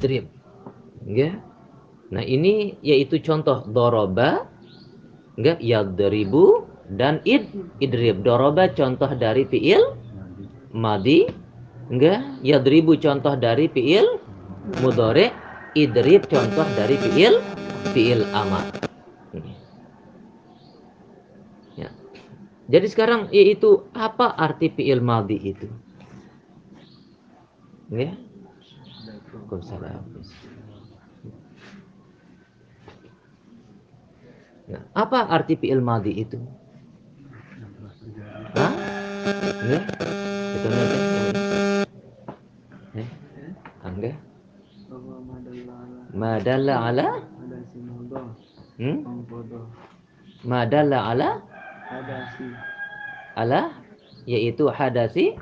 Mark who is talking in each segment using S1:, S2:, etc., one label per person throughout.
S1: idrib. Ya. Nah, ini yaitu contoh doroba, enggak yadribu dan id idrib. Doroba contoh dari fiil madi, enggak yadribu contoh dari fiil mudore, idrib contoh dari fiil fiil amar. Ya. Jadi sekarang yaitu apa arti fiil madi itu? Ya. Waalaikumsalam. Nah, apa arti fi'il madhi itu? Hah? Ya? Itu nanti. Eh? Angga? Madalla ala? Hmm? Madalla ala? Ala? Yaitu hadasi?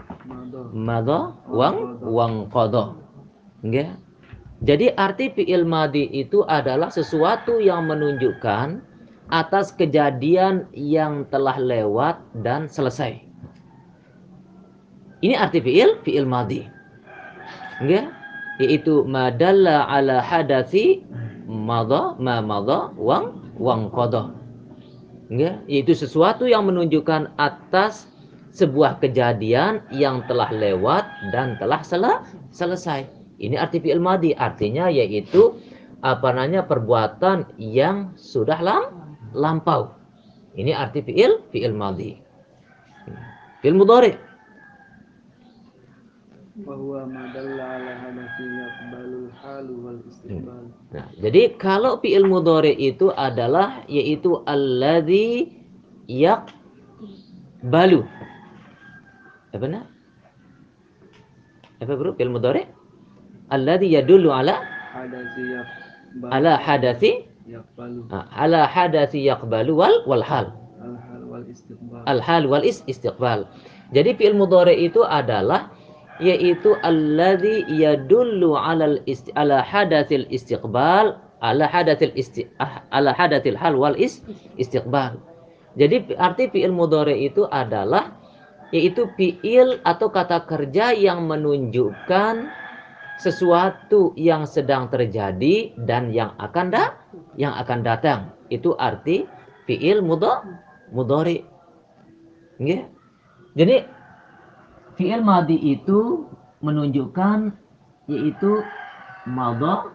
S1: Mada? Wang? Wang kodoh. Enggak? Jadi arti fi'il madi itu adalah sesuatu yang menunjukkan atas kejadian yang telah lewat dan selesai. Ini arti fi'il, fi'il madi. Ya? Yaitu madalla ala hadasi madha ma madha wang wang qada. Ya? Yaitu sesuatu yang menunjukkan atas sebuah kejadian yang telah lewat dan telah sel selesai. Ini arti fi'il madi, artinya yaitu apa namanya perbuatan yang sudah lama lampau. Ini arti fi'il, fi'il madhi. Fi'il mudhari. Nah, jadi kalau fi'il mudhari itu adalah yaitu alladhi balu. Apa benar? Apa bro? Fi'il mudhari? Alladhi yadullu ala ala hadasi Ah, ala hadasi yaqbalu wal wal hal. Al hal wal istiqbal. Jadi fi'il mudhari itu adalah yaitu alladhi yadullu ala isti, ala hadatsil istiqbal ala hadatsil isti, ah, ala hadatsil hal wal is, istiqbal. Jadi arti fi'il mudhari itu adalah yaitu fi'il atau kata kerja yang menunjukkan sesuatu yang sedang terjadi dan yang akan da yang akan datang. Itu arti fiil mudhari. Yeah. Jadi fiil madi itu menunjukkan yaitu madha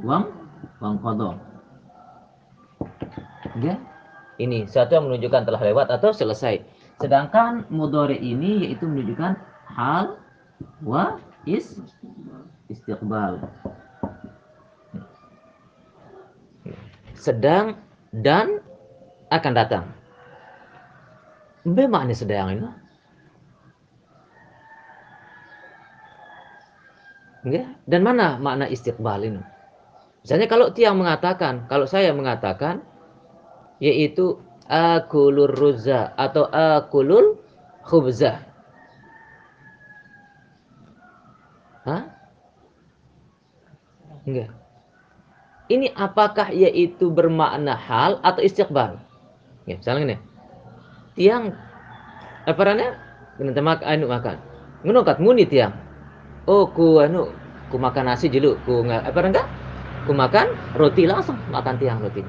S1: wang wang qadha. Ya. Ini satu yang menunjukkan telah lewat atau selesai. Sedangkan mudhari ini yaitu menunjukkan hal wa is istiqbal sedang dan akan datang makna sedang ini Enggak? Dan mana makna istiqbal ini? Misalnya kalau tiang mengatakan, kalau saya mengatakan, yaitu akulur ruza atau akulul khubzah. Hah? Enggak. Ini apakah yaitu bermakna hal atau istiqbal? Ya, misalnya ini. Tiang apa namanya? Kita makan anu makan. Ngono kat muni tiang. Oh, ku anu ku makan nasi dulu, ku nggak apa enggak? Ku makan roti langsung makan tiang roti.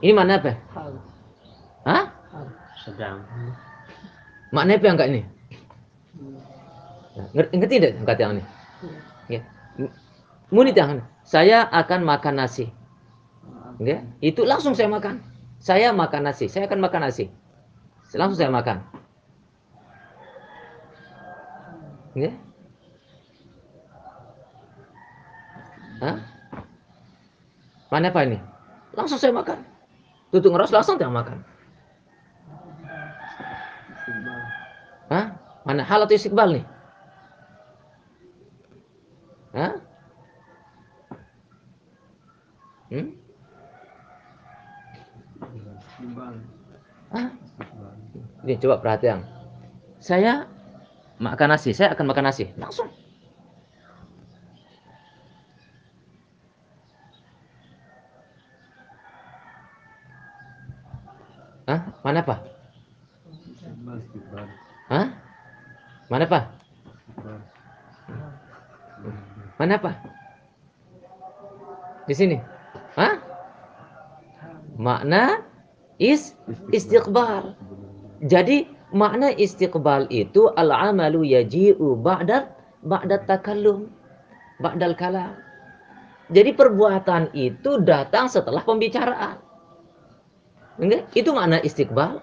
S1: Ini mana apa? Hal. Hah? Sedang. Makna apa enggak ini? Ngerti tidak kata yang ini? Ya. Muni tangan. Saya akan makan nasi. Ya. Itu langsung saya makan. Saya makan nasi. Saya akan makan nasi. Langsung saya makan. Ya. Hah? Mana apa ini? Langsung saya makan. Tutup ngeros langsung saya makan. Hah? Mana hal atau istiqbal nih? Hah? Hmm? Hah? Ini coba perhatian. Saya makan nasi, saya akan makan nasi. Langsung. Hah? Mana apa? Hah? Mana apa? Mana apa? Di sini. Hah? Makna is istiqbal. Jadi makna istiqbal itu al-amalu yaji'u ba'da ba'da takallum, ba'dal kalam. Jadi perbuatan itu datang setelah pembicaraan. Enggak? Itu makna istiqbal.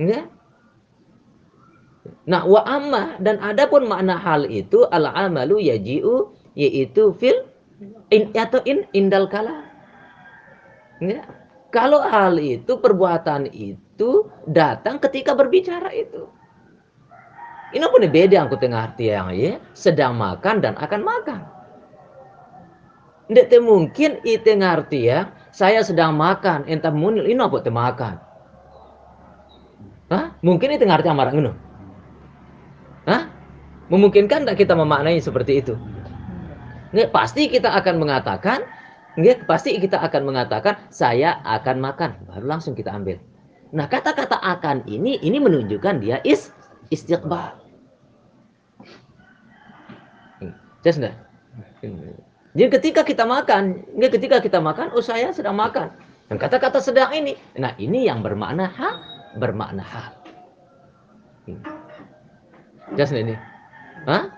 S1: Enggak? Nah, wa amma dan adapun makna hal itu al amalu yaji'u yaitu fil in atau in indal kala. Enggak? Kalau hal itu perbuatan itu datang ketika berbicara itu. Ini pun beda aku tengah arti yang ya, sedang makan dan akan makan. Tidak mungkin itu ngerti ya, saya sedang makan, entah munil ini apa makan. Hah? Mungkin itu ngerti amarang ngono. Memungkinkan tidak kita memaknai seperti itu? Nggak, pasti kita akan mengatakan, nggak, pasti kita akan mengatakan, saya akan makan. Baru langsung kita ambil. Nah, kata-kata akan ini, ini menunjukkan dia is istiqbal. Jelas enggak? Jadi ketika kita makan, nggak ketika kita makan, oh saya sedang makan. Dan kata-kata sedang ini, nah ini yang bermakna ha, bermakna hal. Jelas ini. Hah?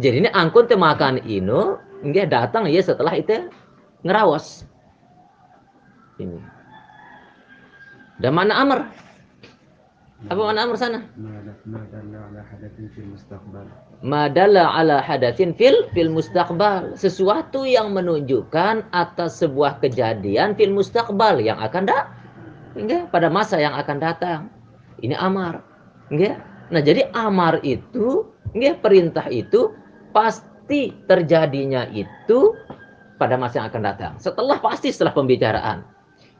S1: Jadi ini angkun te makan ino, nggak datang ya setelah itu ngerawas. Ini. Dan mana amr? Apa mana amr sana? Madalla ala hadatin fil fil mustaqbal. Sesuatu yang menunjukkan atas sebuah kejadian fil mustaqbal yang akan datang. Enggak, pada masa yang akan datang. Ini amar. Enggak? Nah, jadi amar itu, nggih, perintah itu pasti terjadinya itu pada masa yang akan datang. Setelah pasti setelah pembicaraan.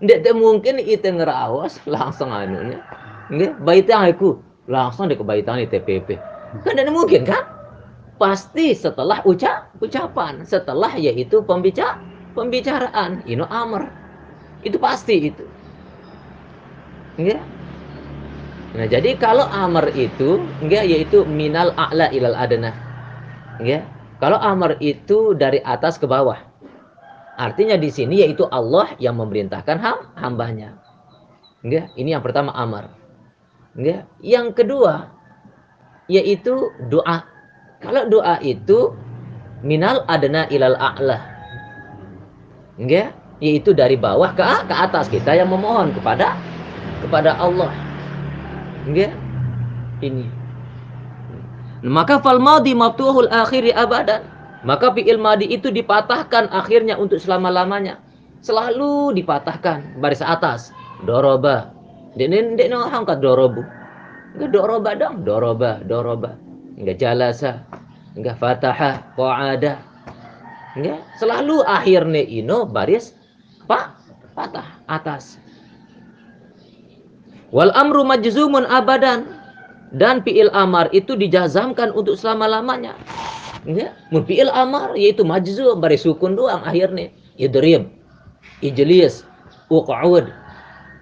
S1: Tidak mungkin itu ngerawas langsung anunya. Nggih, baitang aku langsung di kebaitan di TPP. Kan tidak mungkin kan? Pasti setelah ucap ucapan, setelah yaitu pembicara pembicaraan, ini amar. Itu pasti itu. Nggih. Nah, jadi kalau amr itu enggak yaitu minal a'la ilal adna. Enggak? Kalau amr itu dari atas ke bawah. Artinya di sini yaitu Allah yang memerintahkan ham, hambanya. Enggak? Ini yang pertama amr. Enggak? Yang kedua yaitu doa. Kalau doa itu minal adna ilal a'la. Enggak? Yaitu dari bawah ke ke atas kita yang memohon kepada kepada Allah. Enggak? Ini. Maka fal madi maftuhul akhiri abadan. Maka fi'il madi itu dipatahkan akhirnya untuk selama-lamanya. Selalu dipatahkan baris atas. Doroba. Dene dene angkat dorobu. Enggak doroba dong, doroba, doroba. Enggak jalasa. Enggak fataha, qa'ada. Enggak, selalu akhirnya ino baris pak patah atas. Wal amru majzumun abadan. Dan fi'il amar itu dijazamkan untuk selama-lamanya. Ya, fi'il amar yaitu majzum bari sukun doang akhirnya. Idrib, ijlis, uq'ud.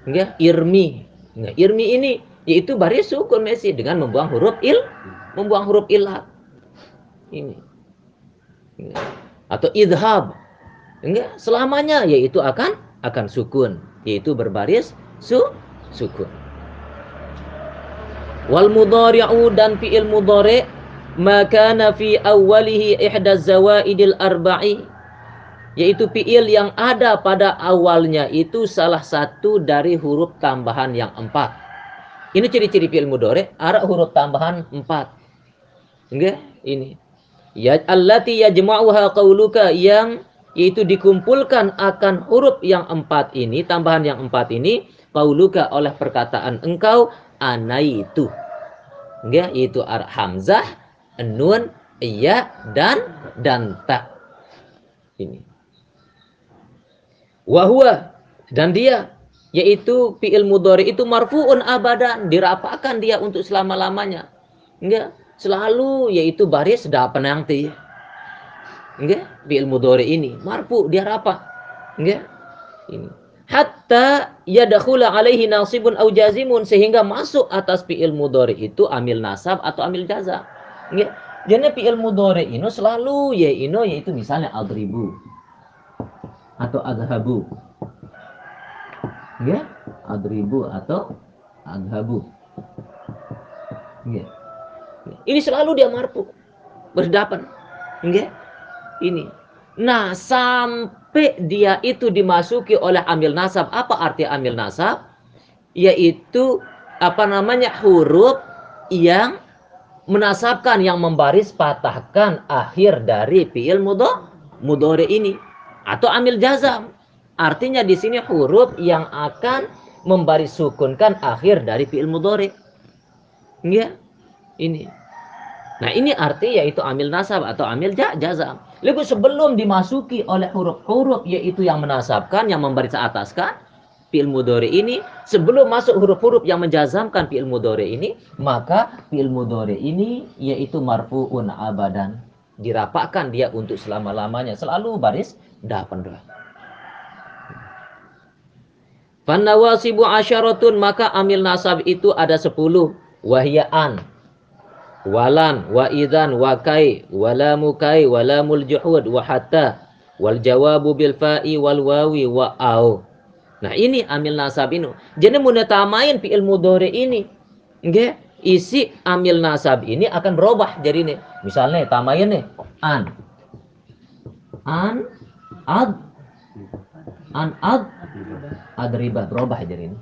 S1: Ya, irmi. Ya, irmi ini yaitu baris sukun mesi dengan membuang huruf il, membuang huruf ilat. Ini. Ya. Atau idhab. Enggak, selamanya yaitu akan akan sukun, yaitu berbaris su sukun. Wal mudhari'u dan fi'il mudhari' maka fi awwalihi ihda zawaidil arba'i yaitu fi'il yang ada pada awalnya itu salah satu dari huruf tambahan yang empat. Ini ciri-ciri fi'il mudhari' ada huruf tambahan empat. Enggak? Ini. Ya allati yajma'uha qauluka yang yaitu dikumpulkan akan huruf yang empat ini, tambahan yang empat ini qauluka oleh perkataan engkau anaitu. Enggak, yaitu ar hamzah, nun, iya dan dan ta. Ini. Wahwa dan dia yaitu fi'il mudhari itu marfuun abadan, dirapakan dia untuk selama-lamanya. Enggak, selalu yaitu baris dapat nanti. Enggak, fi'il mudhari ini marfu dia rapa. Enggak. Ini hatta yadkhula alaihi nasibun au jazimun sehingga masuk atas fi'il mudhari itu amil nasab atau amil jaza. Jadi fi'il mudhari ini selalu ya ino yaitu misalnya adribu atau adhabu. Ya, adribu atau adhabu. Ya. Ini selalu dia marfu berdepan. Ya. Ini. Nah, sampai dia itu dimasuki oleh amil nasab. Apa arti amil nasab? Yaitu apa namanya huruf yang menasabkan yang membaris patahkan akhir dari fiil mudhari ini atau amil jazam. Artinya di sini huruf yang akan membaris sukunkan akhir dari fiil mudhari. Ya. Ini. Nah, ini arti yaitu amil nasab atau amil jazam. Lalu sebelum dimasuki oleh huruf-huruf yaitu yang menasabkan, yang membaris ataskan, fi'il mudhari ini sebelum masuk huruf-huruf yang menjazamkan fi'il mudhari ini maka fi'il mudhari ini yaitu marfu'un abadan. Dirapakkan dia untuk selama-lamanya. Selalu baris dapan dua. Fanawasibu asyaratun maka amil nasab itu ada sepuluh. Wahyaan walan wa idan wa kai wala mukai wala muljuhud wa hatta wal jawabu bil fa'i wal wawi wa au Nah, ini amil nasab ini. Jadi munatamain fi'il mudhari ini. Nggih, isi amil nasab ini akan berubah jadi nih. Misalnya tamain nih an an ad an ad adriba berubah jadi ini.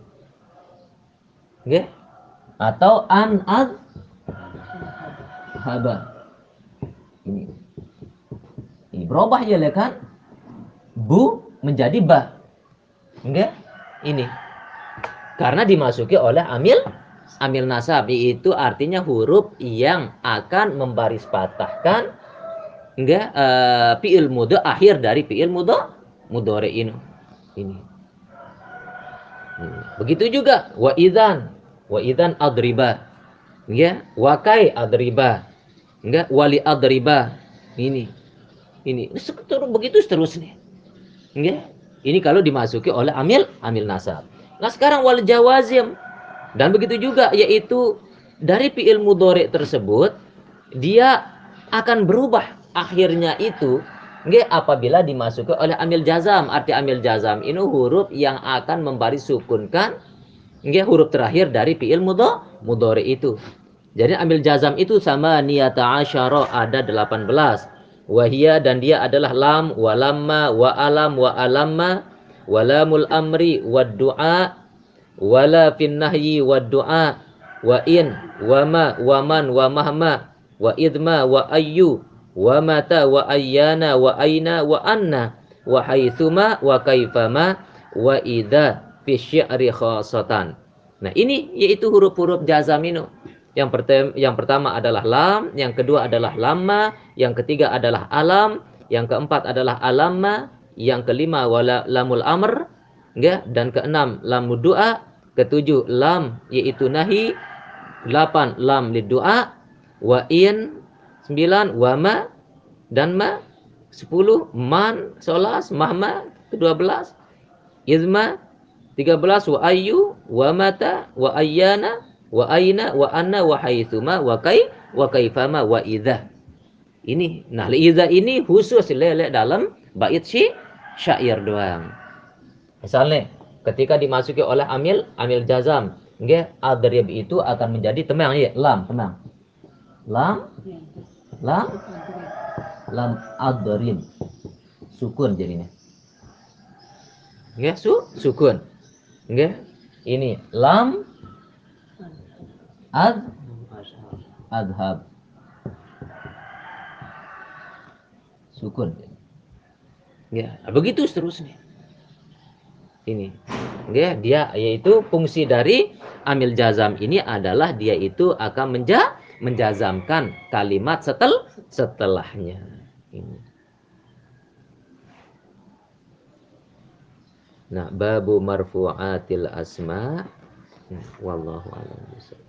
S1: Nggih? Atau an ad haba. Ini. Ini berubah ya kan? Bu menjadi ba. Enggak? Ini. Karena dimasuki oleh amil amil nasab itu artinya huruf yang akan membaris patahkan enggak uh, fiil mudho akhir dari fiil mudho mudhari ini. Ini. Begitu juga wa idzan wa idzan adriba. Ya, wa kai adriba. Enggak wali adriba. Ini. Ini. Begitu seterusnya. Enggak? Ini kalau dimasuki oleh amil amil nasab. Nah sekarang wal jawazim dan begitu juga yaitu dari fiil mudhari tersebut dia akan berubah akhirnya itu nggak apabila dimasuki oleh amil jazam. Arti amil jazam ini huruf yang akan membaris sukunkan nggak huruf terakhir dari fiil mudhari itu. Jadi ambil jazam itu sama niyata asyara ada 18 wahia dan dia adalah lam walamma wa alam wa alamma walamul amri wa du'a wala fin nahyi wa du'a wa in wa ma wa man wa mahma wa idma wa ayyu wa mata wa ayyana wa aina wa anna wa haitsuma wa kaifama wa idza fi syi'ri khasatan. Nah, ini yaitu huruf-huruf jazam ini. Yang pertama, yang pertama adalah lam, yang kedua adalah lama, yang ketiga adalah alam, yang keempat adalah alama, yang kelima wala lamul amr, ya, dan keenam lam doa, ketujuh lam yaitu nahi, delapan lam lidua, wa in, sembilan wama dan ma, sepuluh man, solas, mahma, kedua belas, izma, tiga belas wa ayu, wa mata, wa ayyana, wa aina wa anna wa haitsuma wa kai wa kaifama wa idza ini nah idza ini khusus lele dalam bait si syair doang. Misalnya ketika dimasuki oleh amil amil jazam nggih adrib itu akan menjadi temang ya lam temang. Lam? Lam? Lam adrib. Sukun jadinya. Nggih su sukun. Nggih ini lam ad adhab. Sukun ya begitu seterusnya. Ini. Ya dia yaitu fungsi dari amil jazam ini adalah dia itu akan menja menjazamkan kalimat setel setelahnya. Ini. Nah, babu marfu'atil asma. Nah, wallahu a'lam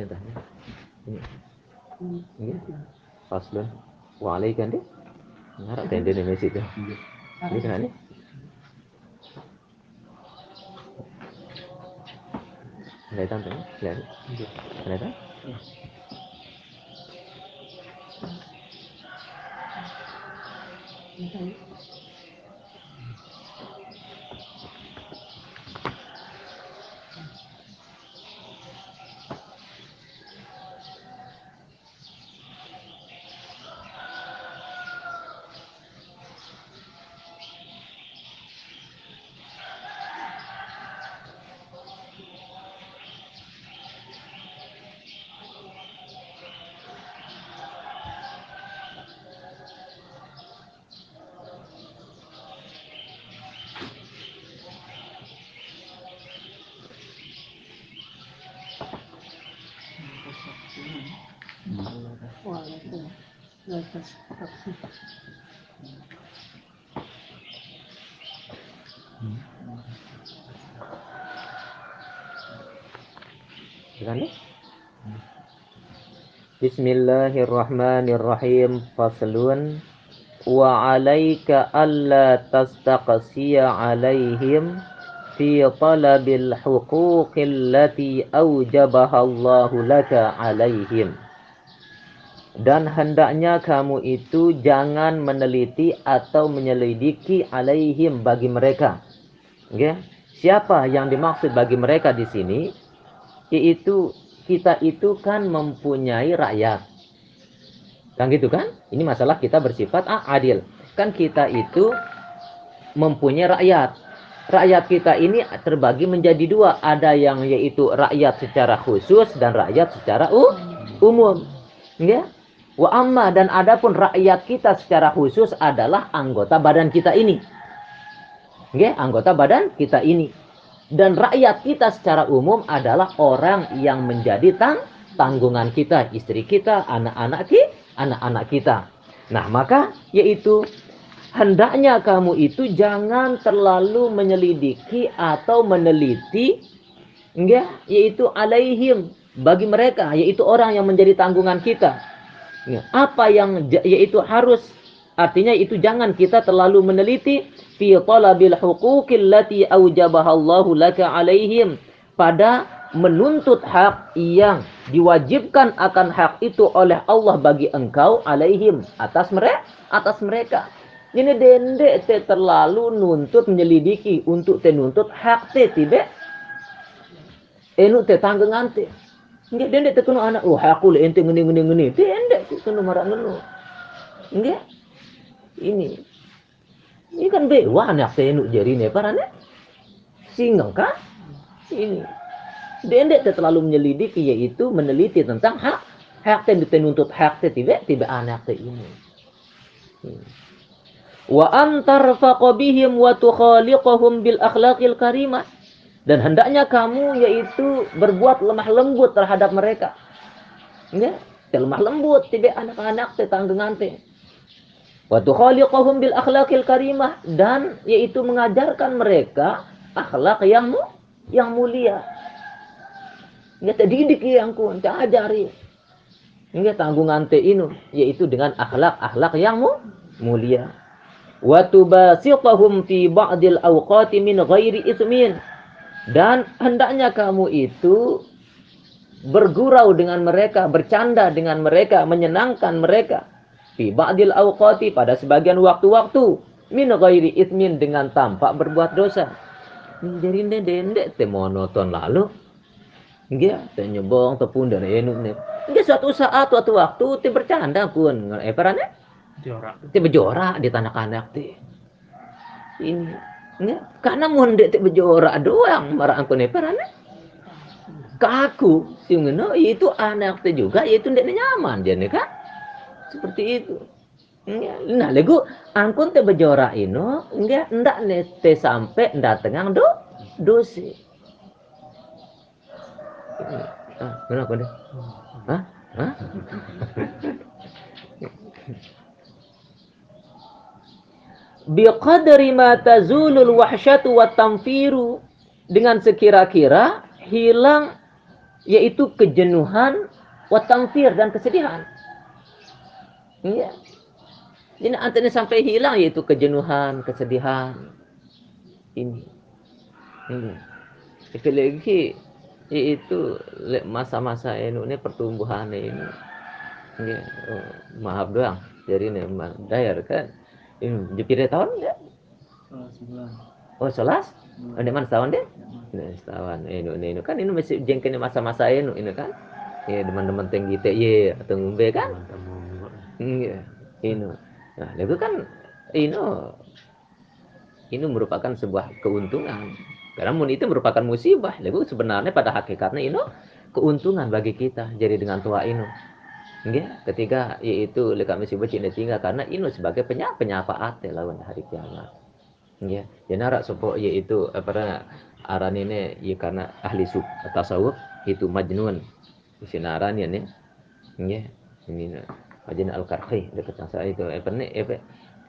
S1: Bentahnya. Ini. Ini. Faslun. Wa alaikan deh. Ngarap tenda ni mesej tu. Ini kan ni. Kelihatan tu? Kelihatan? Kelihatan? Kelihatan? Bismillahirrahmanirrahim. Faslun. Wa alaika alla tastaqsiya alaihim Fi talabil huquqil lati awjabaha laka alaihim. Dan hendaknya kamu itu jangan meneliti atau menyelidiki alaihim bagi mereka. Okay? Siapa yang dimaksud bagi mereka di sini? Yaitu kita itu kan mempunyai rakyat. Kan gitu kan? Ini masalah kita bersifat ah, adil. Kan kita itu mempunyai rakyat. Rakyat kita ini terbagi menjadi dua. Ada yang yaitu rakyat secara khusus dan rakyat secara uh, umum. Ya? Wa amma dan adapun rakyat kita secara khusus adalah anggota badan kita ini. Ya, anggota badan kita ini. Dan rakyat kita secara umum adalah orang yang menjadi tang tanggungan kita, istri kita, anak-anak kita anak-anak kita. Nah, maka yaitu hendaknya kamu itu jangan terlalu menyelidiki atau meneliti enggak yaitu alaihim bagi mereka yaitu orang yang menjadi tanggungan kita. Apa yang yaitu harus artinya itu jangan kita terlalu meneliti fi talabil huquqil lati aujabahallahu laka alaihim pada menuntut hak yang diwajibkan akan hak itu oleh Allah bagi engkau alaihim atas mereka atas mereka ini dende te terlalu nuntut menyelidiki untuk te nuntut hak te tibe enu te tanggengan te nggak dende te kena anak oh hakul ente ngene ngene ngene dende kena marah ngene nggak ini ini kan bewa anak te enu jari ne parane singgah kan ini tidak terlalu menyelidiki yaitu meneliti tentang hak hak yang dituntut hak tidak tidak anak ini. Hmm. Wa antar faqabihim wa tukhaliqahum bil akhlaqil karimah. Dan hendaknya kamu yaitu berbuat lemah lembut terhadap mereka. Ya, lemah lembut tidak anak-anak tetanggengan teh. Wa tukhaliqahum bil akhlaqil karimah dan yaitu mengajarkan mereka akhlak yang yang mulia. Nggak terdidik yang kun, ajari. Nggak tanggungan te inu, yaitu dengan akhlak-akhlak yang mulia. Wa tubasitahum fi ba'dil awqati min ghairi ismin. Dan hendaknya kamu itu bergurau dengan mereka, bercanda dengan mereka, menyenangkan mereka. Fi ba'dil awqati pada sebagian waktu-waktu min ghairi ismin dengan tampak berbuat dosa. Jadi ndek-ndek te monoton lalu Nggih, teh nyebong tepun dan enuk nih. Nggih suatu saat suatu waktu teh bercanda pun eh parane. Jorak. Teh bejorak di tanah kanak teh. Ini nggih karena mun dek teh bejorak doang marah angkon eh parane. Kaku sing ngono itu anak teh juga yaitu ndek nyaman jadi kan. Seperti itu. Nah, lego angkun teh bejorak ino nggak ndak nih teh sampai ndak tengang do dosi. Ah, kenapa deh? Hah? Hah? Biqadri ma tazulul wahsyatu wa tamfiru dengan sekira-kira hilang yaitu kejenuhan, watangfir dan kesedihan. Iya. Jadi antara sampai hilang yaitu kejenuhan, kesedihan. Ini. Ini. Itu lagi yaitu masa-masa ini pertumbuhan ini. Ini oh, maaf doang. Jadi ini dayar kan. Ini jepire tahun enggak? Oh, sebulan. Oh, mana setahun deh? Ini setahun. Ini, ini, kan ini masih jengkelnya masa-masa ini, ini kan. Ya, teman-teman tinggi ya, atau ngumbe kan? Iya, ini. Nah, itu kan ini ini merupakan sebuah keuntungan. Karena mun itu merupakan musibah. Lalu sebenarnya pada hakikatnya ini keuntungan bagi kita jadi dengan tua ini. Nggih, ketika yaitu leka musibah cina tinggal karena ini sebagai penyapa penyapa ate lawan hari kiamat. Nggih, jadi narak sopo yaitu apa aran ini ya karena ahli sub tasawuf itu majnun. Sinaran ya nih. Nggih, ini Majin Al-Karhi dekat saya itu. Apa nih apa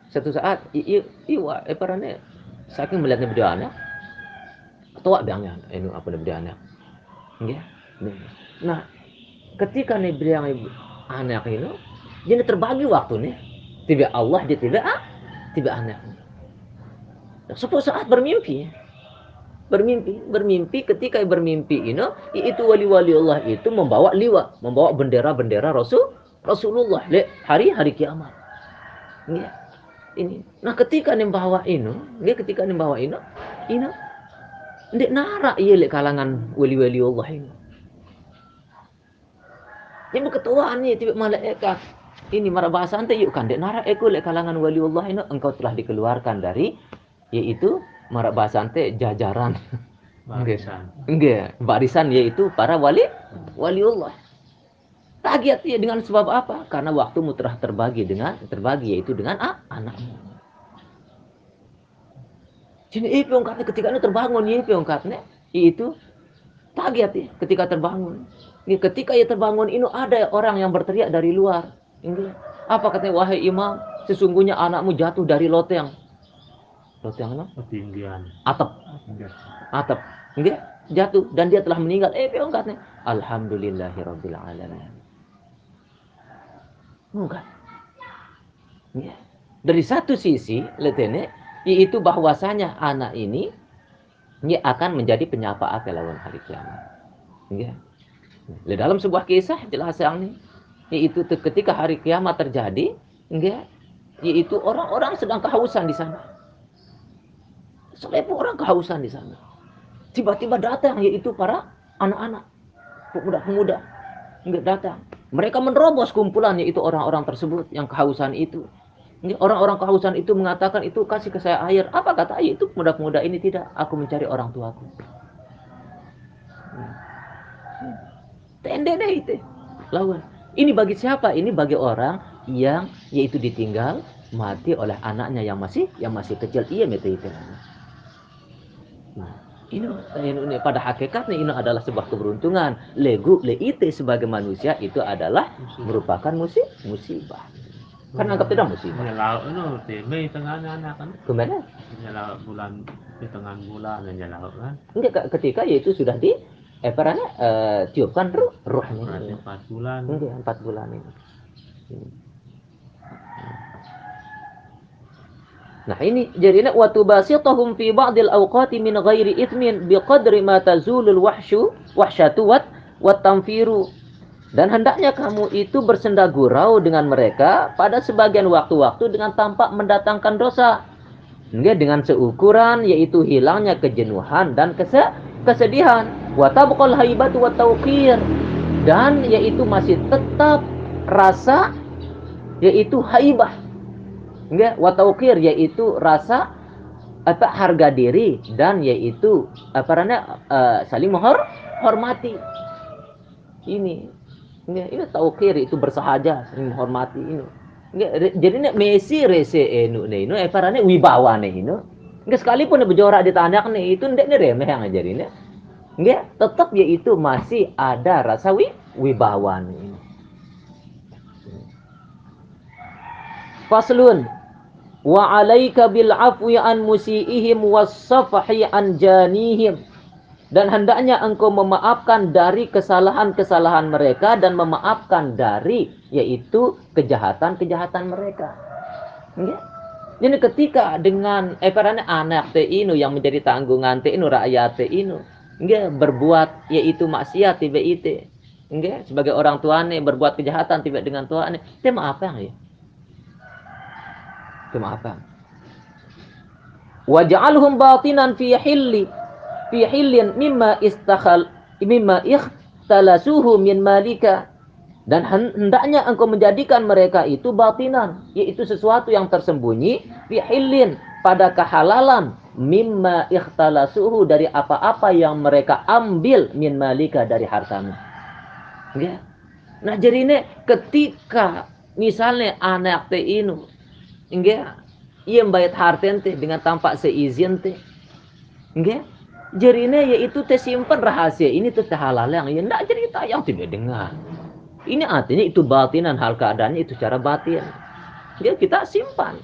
S1: satu saat iya iya apa nih saking melihatnya bedanya tua biangnya ini apa nih bedanya ya nah ketika nih bilang anak ini jadi terbagi waktu nih tiba Allah dia tiba ah tiba anak. Suatu saat bermimpi. Bermimpi bermimpi ketika bermimpi ini itu wali-wali Allah itu membawa liwa membawa bendera-bendera Rasul Rasulullah le hari-hari kiamat. Ya. Ini. Nah, ketika nih bawa ini, ya ketika nih bawa ini, ini ndek nara iya le kalangan wali-wali Allah ini. Yang berketuaan nih tiba malaikat ini marah bahasa ante yuk kan dek nara eko le kalangan wali Allah ini engkau telah dikeluarkan dari yaitu marah bahasa ante jajaran barisan. Enggak, barisan yaitu para wali wali Allah. Tagiat ya dengan sebab apa? Karena waktumu telah terbagi dengan terbagi yaitu dengan ah, anakmu. Jadi itu ungkapnya ketika ini terbangun itu ungkapnya itu tagiat ya ketika terbangun. Ya, ketika ia terbangun ini ada orang yang berteriak dari luar. Ini apa katanya wahai imam sesungguhnya anakmu jatuh dari loteng. Loteng apa? Ketinggian. Atap. Atap. Enggak? Jatuh dan dia telah meninggal. Eh, ungkapnya alhamdulillahirabbil alamin. Enggak. Ya. Dari satu sisi, letene, yaitu bahwasanya anak ini ini akan menjadi penyapa apa lawan hari kiamat. Ya. Di dalam sebuah kisah jelas yang ini, yaitu ketika hari kiamat terjadi, ya, yaitu orang-orang sedang kehausan di sana. Selepu orang kehausan di sana. Tiba-tiba datang yaitu para anak-anak, pemuda-pemuda, enggak datang. Mereka menerobos kumpulannya itu orang-orang tersebut yang kehausan itu. Orang-orang kehausan itu mengatakan itu kasih ke saya air. Apa kata ayah itu pemuda-pemuda ini tidak. Aku mencari orang tuaku. Tende deh itu. Lawan. Ini bagi siapa? Ini bagi orang yang yaitu ditinggal mati oleh anaknya yang masih yang masih kecil. Iya itu itu. Ini, ini pada hakikatnya ini adalah sebuah keberuntungan. Legu leite sebagai manusia itu adalah merupakan musib musibah. Kan anggap tidak musibah.
S2: Nyalau itu di Mei tengahnya anak kan.
S1: Ke mana?
S2: Nyalau bulan di tengah bulan nyalau kan.
S1: Enggak ketika yaitu sudah di eh perannya uh, tiupkan ruh ruhnya.
S2: Empat bulan.
S1: Enggak empat bulan ini. Nah ini jadi nak wa tubasitahum fi ba'dil awqati min ghairi ithmin biqadri ma tazulul wahsyu wahsyatu wat wat tamfiru. Dan hendaknya kamu itu bersenda gurau dengan mereka pada sebagian waktu-waktu dengan tampak mendatangkan dosa. Enggak dengan seukuran yaitu hilangnya kejenuhan dan kese kesedihan. Wa tabqal haibatu wa tauqir. Dan yaitu masih tetap rasa yaitu haibah Enggak, wataukir yaitu rasa apa harga diri dan yaitu apa namanya uh, saling menghor hormati. Ini enggak, ini taukir itu bersahaja saling menghormati ini. Enggak, jadi ini Messi rese enu ini apa namanya wibawa nih ini. Enggak sekalipun berjorak di tanah nih itu enggak ini remeh yang ini. Enggak, tetap yaitu masih ada rasa wi wibawa nih. Faslun wa alaika bil afwi an musiihim was safhi an janihim dan hendaknya engkau memaafkan dari kesalahan-kesalahan mereka dan memaafkan dari yaitu kejahatan-kejahatan mereka. Ya. Jadi ketika dengan eh anak te inu yang menjadi tanggungan te inu rakyat te inu, ya, berbuat yaitu maksiat tiba itu, ya, sebagai orang tuane berbuat kejahatan tiba dengan tuane, tema apa ya? Tema apa? Waj'alhum batinan fi hilli fi hilin mimma istakhal mimma ikhtalasuhu min malika. Dan hendaknya engkau menjadikan mereka itu batinan yaitu sesuatu yang tersembunyi fi hilin pada kehalalan. Mimma ikhtalasuhu dari apa-apa yang mereka ambil min malika dari hartamu. Ya. Nah jadi ini ketika misalnya anak teh inu enggak ia membayar harta dengan tampak seizin teh enggak Jerine yaitu tersimpan rahasia ini tuh halal yang ya tidak cerita yang tidak dengar. Ini artinya itu batinan hal keadaannya itu secara batin. Dia kita simpan.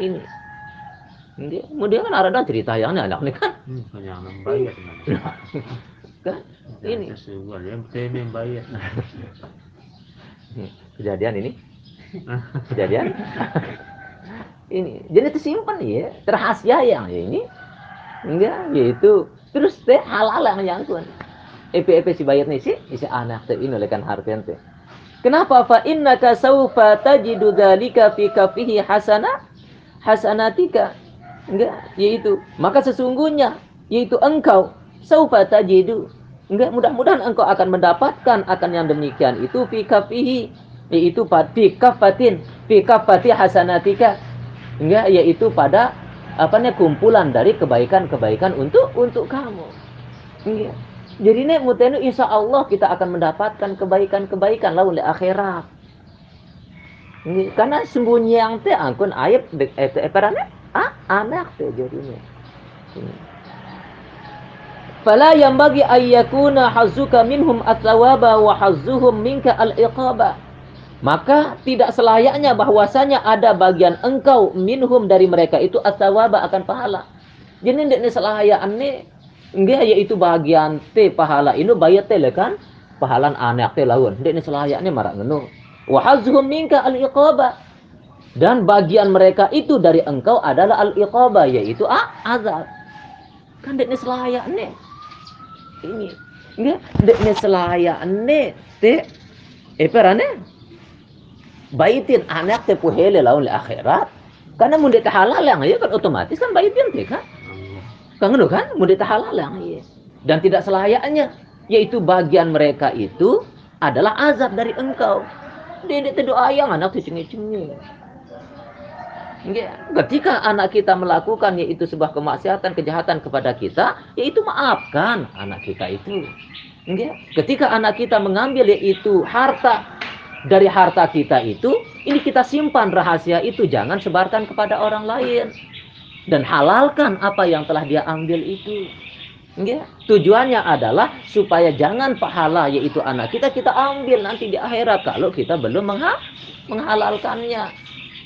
S1: Ini. Dia, kemudian kan ada cerita yang anak ini kan. Hmm, yang bayar kan ini. Kejadian ini. Kejadian. ini. Jadi tersimpan ya, terhasia yang ya ini. Enggak yaitu terus teh halal yang nyangkun EP-EP si bayat nih sih isi anak teh ini lekan harfian teh. Kenapa? Fa innaka saufa tajidu dzalika fi kafihi hasana? Hasanatika enggak yaitu maka sesungguhnya yaitu engkau saufa tajidu. Enggak mudah-mudahan engkau akan mendapatkan akan yang demikian itu fi kafihi yaitu fi kafatin fi kafati hasanatika enggak yaitu pada apa nih kumpulan dari kebaikan-kebaikan untuk untuk kamu. Iya. Jadi nih mutenu insya Allah kita akan mendapatkan kebaikan-kebaikan lalu di akhirat. Ini, karena sembunyi yang teh angkun ayat itu eperane ah anak teh jadinya. Fala yang bagi ayyakuna hazuka minhum atlawaba wa hazuhum minka al-iqaba. Maka tidak selayaknya bahwasanya ada bagian engkau minhum dari mereka itu asawaba akan pahala. Jadi ini selayak ane enggak yaitu bagian te pahala ini bayar te kan pahalan anak te lawan. Ini selayaknya marak ngenu. Wa hazhum minka al iqaba. Dan bagian mereka itu dari engkau adalah al iqaba yaitu ah, azab. Kan ini selayaknya. Ini enggak ini selayaknya te eh perane baitin anak te puhele laun le akhirat. Karena mun ta halal yang ya kan otomatis kan baitin te kan. Kan ngono kan? Mun ta halal yang ya dan tidak selayaknya yaitu bagian mereka itu adalah azab dari engkau. Dia doa yang anak dicengi-cengi Ketika anak kita melakukan yaitu sebuah kemaksiatan, kejahatan kepada kita, yaitu maafkan anak kita itu. Ketika anak kita mengambil yaitu harta dari harta kita itu, ini kita simpan rahasia itu, jangan sebarkan kepada orang lain. Dan halalkan apa yang telah dia ambil itu. Ya, tujuannya adalah supaya jangan pahala yaitu anak kita kita ambil nanti di akhirat kalau kita belum mengha menghalalkannya.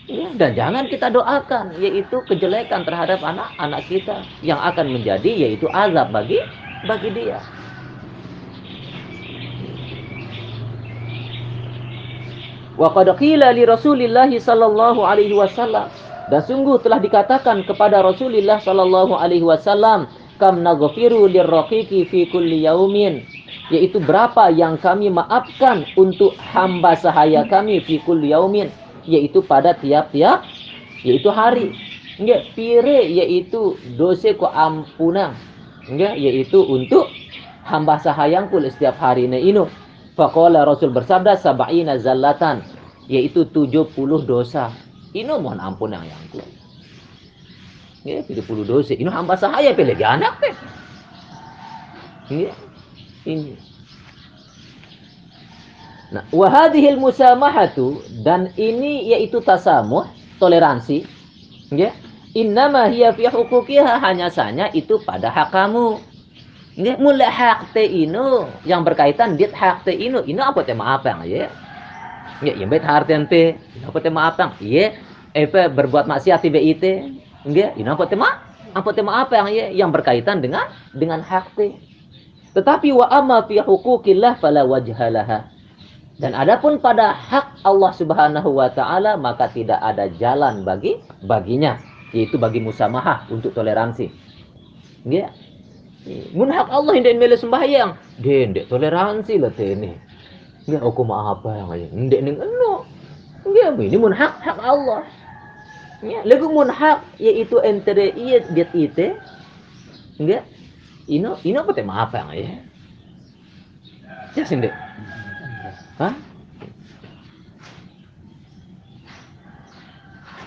S1: Ya, dan jangan kita doakan yaitu kejelekan terhadap anak-anak kita yang akan menjadi yaitu azab bagi bagi dia. Wa qad qila li Rasulillah sallallahu alaihi wasallam. Dan sungguh telah dikatakan kepada Rasulullah sallallahu alaihi wasallam kam naghfiru lirraqiqi fi kulli yaumin. Yaitu berapa yang kami maafkan untuk hamba sahaya kami fi kulli yaumin? Yaitu pada tiap-tiap yaitu hari. Enggak pire yaitu dosa ku ampunan enggak yaitu untuk hamba sahayangku setiap hari ini Faqala Rasul bersabda sab'ina zallatan yaitu 70 dosa. Ini mohon ampun yang yang Ya, 70 dosa. Ini hamba sahaya pilih anak teh. Ya, ini. Nah, wahadihil musamahatu dan ini yaitu tasamuh, toleransi. Ya. Innama hiya fi hanya saja itu pada hak kamu. Ini mulai hak te inu yang berkaitan dit hak te inu. Ini apa tema apa ya? Ya, yang bet harten te. Apa tema apa? Iya, apa berbuat maksiat tiba ite. Enggak, ini apa tema? apa tema apa yang yang berkaitan dengan dengan hak Tetapi wa amma fi hukukillah fala wajhalaha. Dan adapun pada hak Allah Subhanahu wa taala maka tidak ada jalan bagi baginya, yaitu bagi musamahah untuk toleransi. Ya. Mun hak Allah hendak mele sembahyang, dendek toleransi lah tene. Ya aku mah apa yang. Ndek ning eno. Ya ini mun hak hak Allah. Ya, lagu mun hak yaitu antara iya dia ite. Enggak. Ino ino apa tema apa yang ya? Ya sinde. Hah?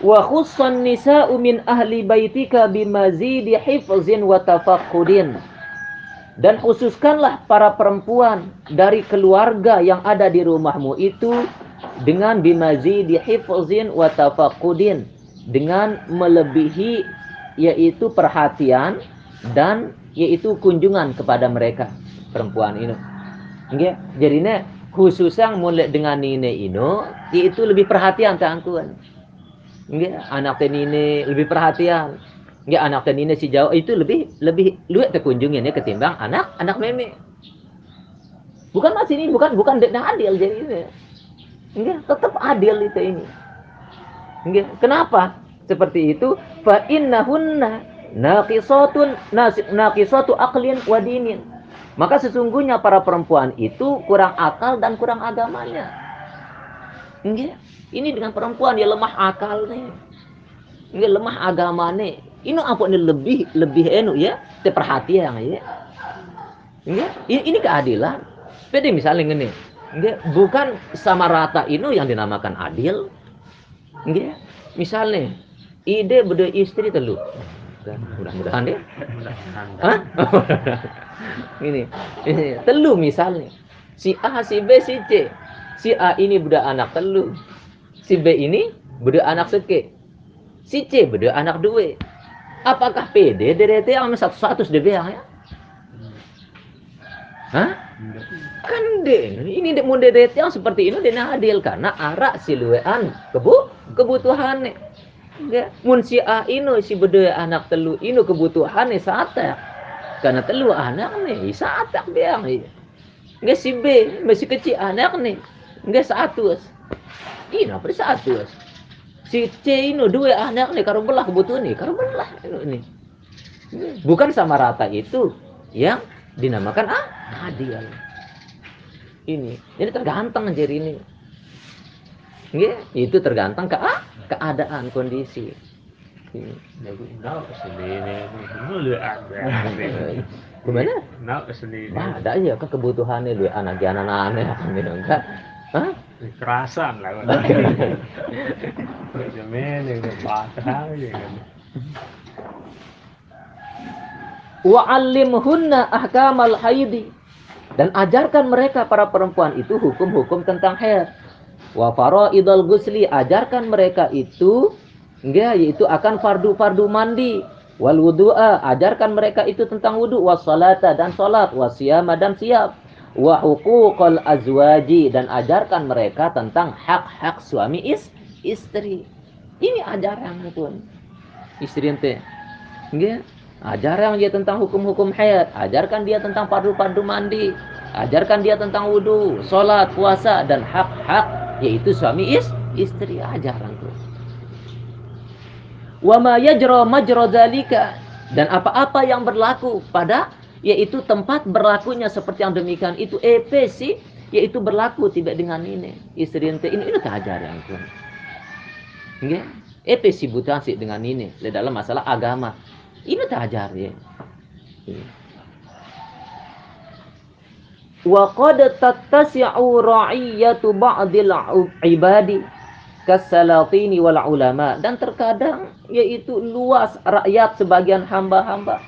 S1: Wa khussan nisa'u min ahli baitika bimazidi hifzin wa tafaqqudin. Dan khususkanlah para perempuan dari keluarga yang ada di rumahmu itu dengan bimazidi hifzin wa tafaqqudin. Dengan melebihi yaitu perhatian dan yaitu kunjungan kepada mereka perempuan ini. Nggih, jadinya khususnya mulai dengan nine ino yaitu lebih perhatian tangkuan nggak anak tenine lebih perhatian nggak anak tenine si jauh itu lebih lebih luwek terkunjungnya ketimbang anak anak meme bukan masih ini bukan bukan tidak adil jadi ini nggak tetap adil itu ini nggak kenapa seperti itu fa innahunna naqisatun naqisatu aqlin wa dinin maka sesungguhnya para perempuan itu kurang akal dan kurang agamanya. Enggak. Ini dengan perempuan dia lemah akal nih. Enggak lemah agama nih. Ini apa nih lebih lebih enu ya, perhatian ya. Ini, ini keadilan. Beda misalnya ini. Enggak, bukan sama rata ini yang dinamakan adil. Misalnya ide beda istri telu mudah-mudahan deh Hah? ini, ini telu misalnya si A si B si C si A ini budak anak telu si B ini budak anak seke si C budak anak dua apakah PD DDT yang satu satu DB ya Hah? Kan deh, ini dek munde yang seperti ini dia adil karena arak siluean kebu kebutuhan Ya, mun si A ino si bede anak telu ino kebutuhan nih saat Karena telu anak nih saat dia nih. Nggak si B masih kecil anak nih. Nggak satu. Ini apa satu? Si C ino dua anak nih karo belah kebutuhan nih, karo belah ini. Bukan sama rata itu yang dinamakan ah adil. Ini, ini tergantung jadi ini. Ya, itu tergantung ke ah, keadaan kondisi. Gimana nah, ada ya ke kebutuhannya dua anak anak aneh enggak. Hah?
S2: kerasan lah jamin yang
S1: Wa'allimhunna ahkamal haidi. Dan ajarkan mereka para perempuan itu hukum-hukum tentang haid Wa faraidul gusli ajarkan mereka itu enggak yaitu akan fardu-fardu mandi. Wal wudu'a ajarkan mereka itu tentang wudu. Was salata dan salat wasiyama dan siap wa huquqal azwaji dan ajarkan mereka tentang hak-hak suami is istri. Ini ajaran pun istri ente. Enggak ajaran dia tentang hukum-hukum haid ajarkan dia tentang fardu-fardu mandi ajarkan dia tentang wudu salat puasa dan hak-hak yaitu suami is istri ajaran tuh. Wa ma yajra majra dzalika dan apa-apa yang berlaku pada yaitu tempat berlakunya seperti yang demikian itu EP sih yaitu berlaku tidak dengan ini istri ente ini ini ajaran tuh. Nggih. EP sih butuh sih dengan ini dalam masalah agama. Ini tajar ya. wa qad tattasi'u ra'iyatu ba'dil ibadi kasalatini wal ulama. Dan terkadang yaitu luas rakyat sebagian hamba-hamba.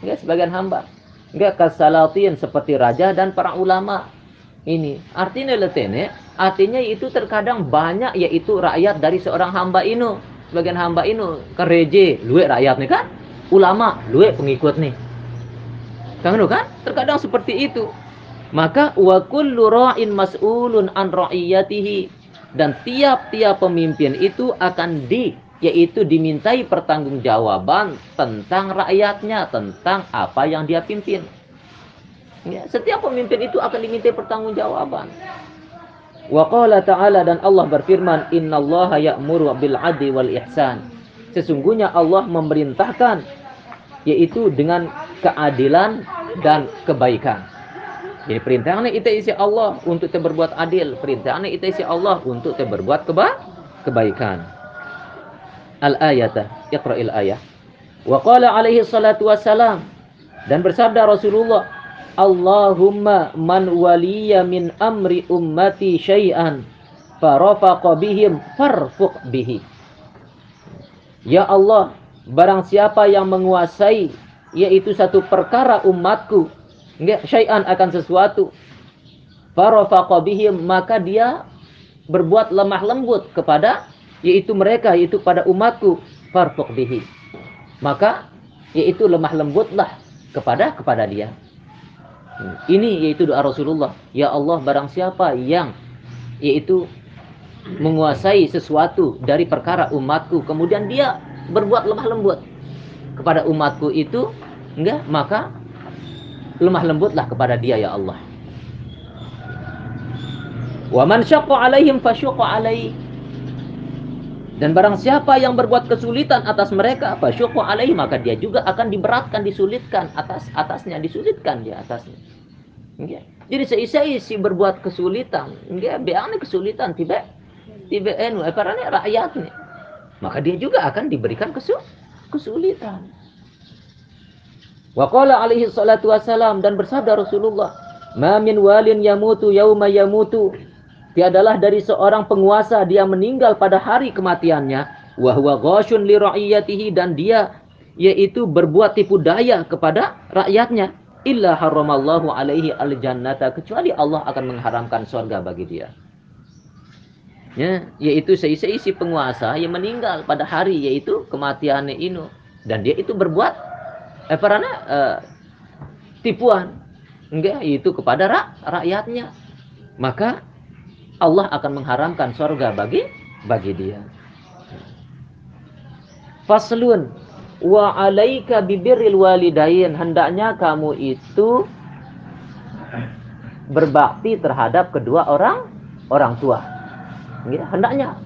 S1: Enggak sebagian hamba. Enggak kasalatin seperti raja dan para ulama. Ini artinya letene artinya itu terkadang banyak yaitu rakyat dari seorang hamba ini sebagian hamba ini kereje luwe rakyat nih kan ulama luwe pengikut nih kan kan terkadang seperti itu maka wa kullu ra'in mas'ulun an ra'iyatihi dan tiap-tiap pemimpin itu akan di yaitu dimintai pertanggungjawaban tentang rakyatnya, tentang apa yang dia pimpin. Ya, setiap pemimpin itu akan dimintai pertanggungjawaban. Wa qala ta'ala dan Allah berfirman, "Innallaha ya'muru bil 'adli wal ihsan." Sesungguhnya Allah memerintahkan yaitu dengan keadilan dan kebaikan. Jadi perintahnya itu isi Allah untuk berbuat adil. Perintahnya itu isi Allah untuk berbuat keba kebaikan. Al-ayata. Iqra'il ayah. Wa qala alaihi salatu wassalam. Dan bersabda Rasulullah. Allahumma man waliya min amri ummati syai'an. Farafaqa bihim farfuq bihi. Ya Allah. Barang siapa yang menguasai. Yaitu satu perkara umatku enggak syai'an akan sesuatu farafaqa maka dia berbuat lemah lembut kepada yaitu mereka yaitu pada umatku farfuq maka yaitu lemah lembutlah kepada kepada dia hmm. ini yaitu doa Rasulullah ya Allah barang siapa yang yaitu menguasai sesuatu dari perkara umatku kemudian dia berbuat lemah lembut kepada umatku itu enggak maka lemah lembutlah kepada dia ya Allah. Wa man syaqqa alaihim fasyuqqa alaih. Dan barang siapa yang berbuat kesulitan atas mereka, fasyuqqa alaih, maka dia juga akan diberatkan, disulitkan atas atasnya, disulitkan di atasnya. Okay. Jadi seisi-isi berbuat kesulitan, enggak beane kesulitan tiba tiba enu apa rakyat nih. Maka dia juga akan diberikan kesulitan. Wa qala alaihi salatu wassalam dan bersabda Rasulullah, "Ma min walin yamutu yauma yamutu." Tiadalah dari seorang penguasa dia meninggal pada hari kematiannya, wa huwa ghashun li ra'iyatihi dan dia yaitu berbuat tipu daya kepada rakyatnya, illa haramallahu alaihi al-jannata kecuali Allah akan mengharamkan surga bagi dia. Ya, yaitu seisi-isi penguasa yang meninggal pada hari yaitu kematiannya ini dan dia itu berbuat eh, karena eh, tipuan. Enggak itu kepada rak, rakyatnya. Maka Allah akan mengharamkan surga bagi bagi dia. Faslun wa alaika bibirril walidain. Hendaknya kamu itu berbakti terhadap kedua orang orang tua ya, hendaknya.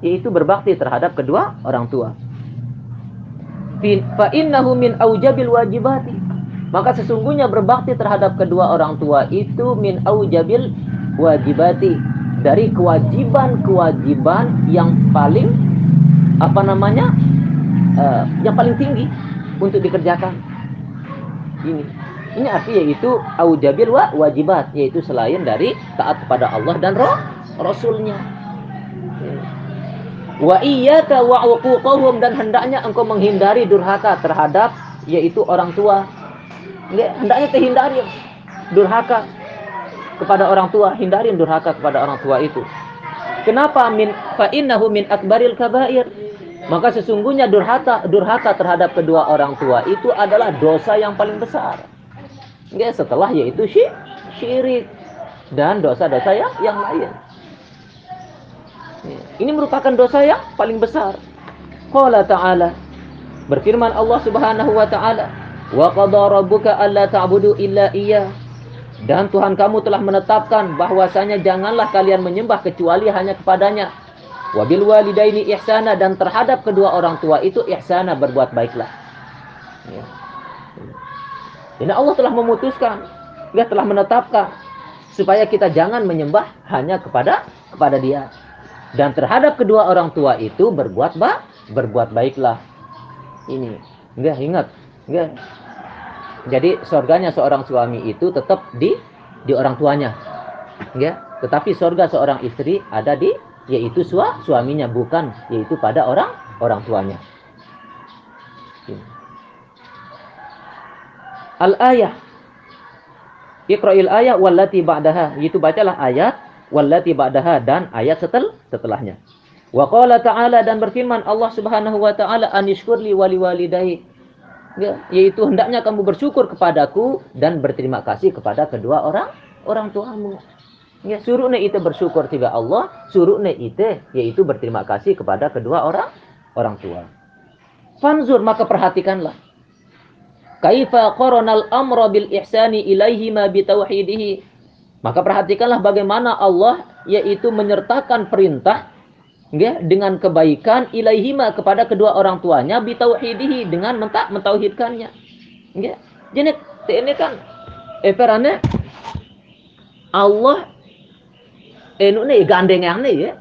S1: Yaitu berbakti terhadap kedua orang tua. Fa innahu aujabil wajibati. Maka sesungguhnya berbakti terhadap kedua orang tua itu min aujabil wajibati. Dari kewajiban-kewajiban yang paling apa namanya uh, yang paling tinggi untuk dikerjakan. Ini. Ini arti yaitu aujabil wa wajibat yaitu selain dari taat kepada Allah dan roh rasulnya Wa iyyaka wa uquqahum dan hendaknya engkau menghindari durhaka terhadap yaitu orang tua. Hendaknya terhindari durhaka kepada orang tua, hindari durhaka kepada orang tua itu. Kenapa min fa innahu min akbaril kabair? Maka sesungguhnya durhaka durhaka terhadap kedua orang tua itu adalah dosa yang paling besar. Nggak setelah yaitu syirik dan dosa-dosa yang yang lain. Ini merupakan dosa yang paling besar. Qala ta'ala. Berfirman Allah Subhanahu wa taala, "Wa qada rabbuka alla ta'budu illa iyyah." Dan Tuhan kamu telah menetapkan bahwasanya janganlah kalian menyembah kecuali hanya kepadanya. Wabil walidaini ihsana dan terhadap kedua orang tua itu ihsana berbuat baiklah. Ya. Ini Allah telah memutuskan, dia telah menetapkan supaya kita jangan menyembah hanya kepada kepada Dia dan terhadap kedua orang tua itu berbuat ba berbuat baiklah. Ini enggak ingat enggak jadi surganya seorang suami itu tetap di di orang tuanya enggak tetapi surga seorang istri ada di yaitu sua, suaminya bukan yaitu pada orang orang tuanya. Al ayah Iqra'il ayat wallati ba'daha. Itu bacalah ayat wallati ba'daha dan ayat setel setelahnya. Wa qala ta'ala dan berfirman Allah Subhanahu wa taala anishkurli wali walidai. Ya, yaitu hendaknya kamu bersyukur kepadaku dan berterima kasih kepada kedua orang orang tuamu. Ya, suruhnya itu bersyukur tiga Allah, suruhnya itu yaitu berterima kasih kepada kedua orang orang tua. Fanzur maka perhatikanlah. Kaifa qaranal amra bil ihsani ilaihi ma bitauhidihi. Maka perhatikanlah bagaimana Allah yaitu menyertakan perintah ya, dengan kebaikan ilaihima kepada kedua orang tuanya bitauhidihi dengan mentak mentauhidkannya. Ya. Jadi ini kan eperane Allah enu nih gandeng yang nih ya.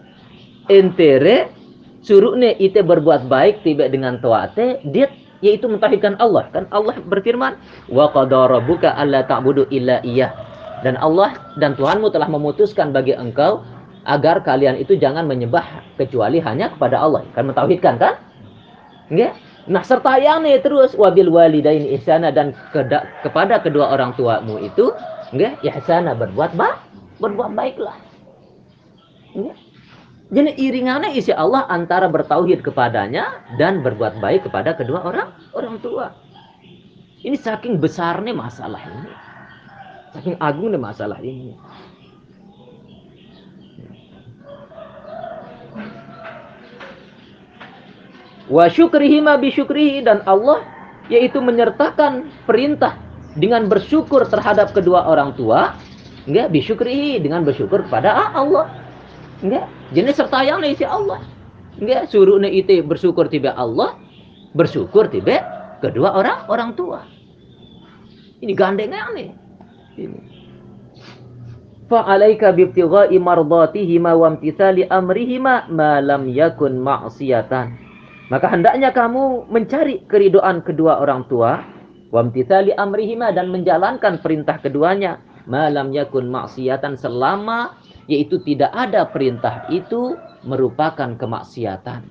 S1: Entere suruh nih itu berbuat baik tiba dengan toate dia yaitu mentauhidkan Allah kan Allah berfirman wa qadara rabbuka alla ta'budu illa iya dan Allah dan Tuhanmu telah memutuskan bagi engkau agar kalian itu jangan menyembah kecuali hanya kepada Allah kan mentauhidkan kan Nggak? Nah serta yang nih terus wabil walidain ihsana dan keda, kepada kedua orang tuamu itu nggak ihsana berbuat baik berbuat baiklah. Jadi iringannya isi Allah antara bertauhid kepadanya dan berbuat baik kepada kedua orang orang tua. Ini saking besarnya masalah ini. Saking agungnya masalah ini. Wa syukrihi ma bisyukrihi dan Allah yaitu menyertakan perintah dengan bersyukur terhadap kedua orang tua enggak bisyukrihi dengan bersyukur kepada Allah Enggak. Jenis serta yang isi Allah. Enggak. Suruh itu bersyukur tiba Allah. Bersyukur tiba kedua orang orang tua. Ini gandengnya nih. Ini. Fa'alaika bibtigha'i mardatihima wa amtithali amrihima ma lam yakun ma'siyatan. Maka hendaknya kamu mencari keridoan kedua orang tua wa amtithali amrihima dan menjalankan perintah keduanya malam yakun maksiatan selama yaitu tidak ada perintah itu merupakan kemaksiatan.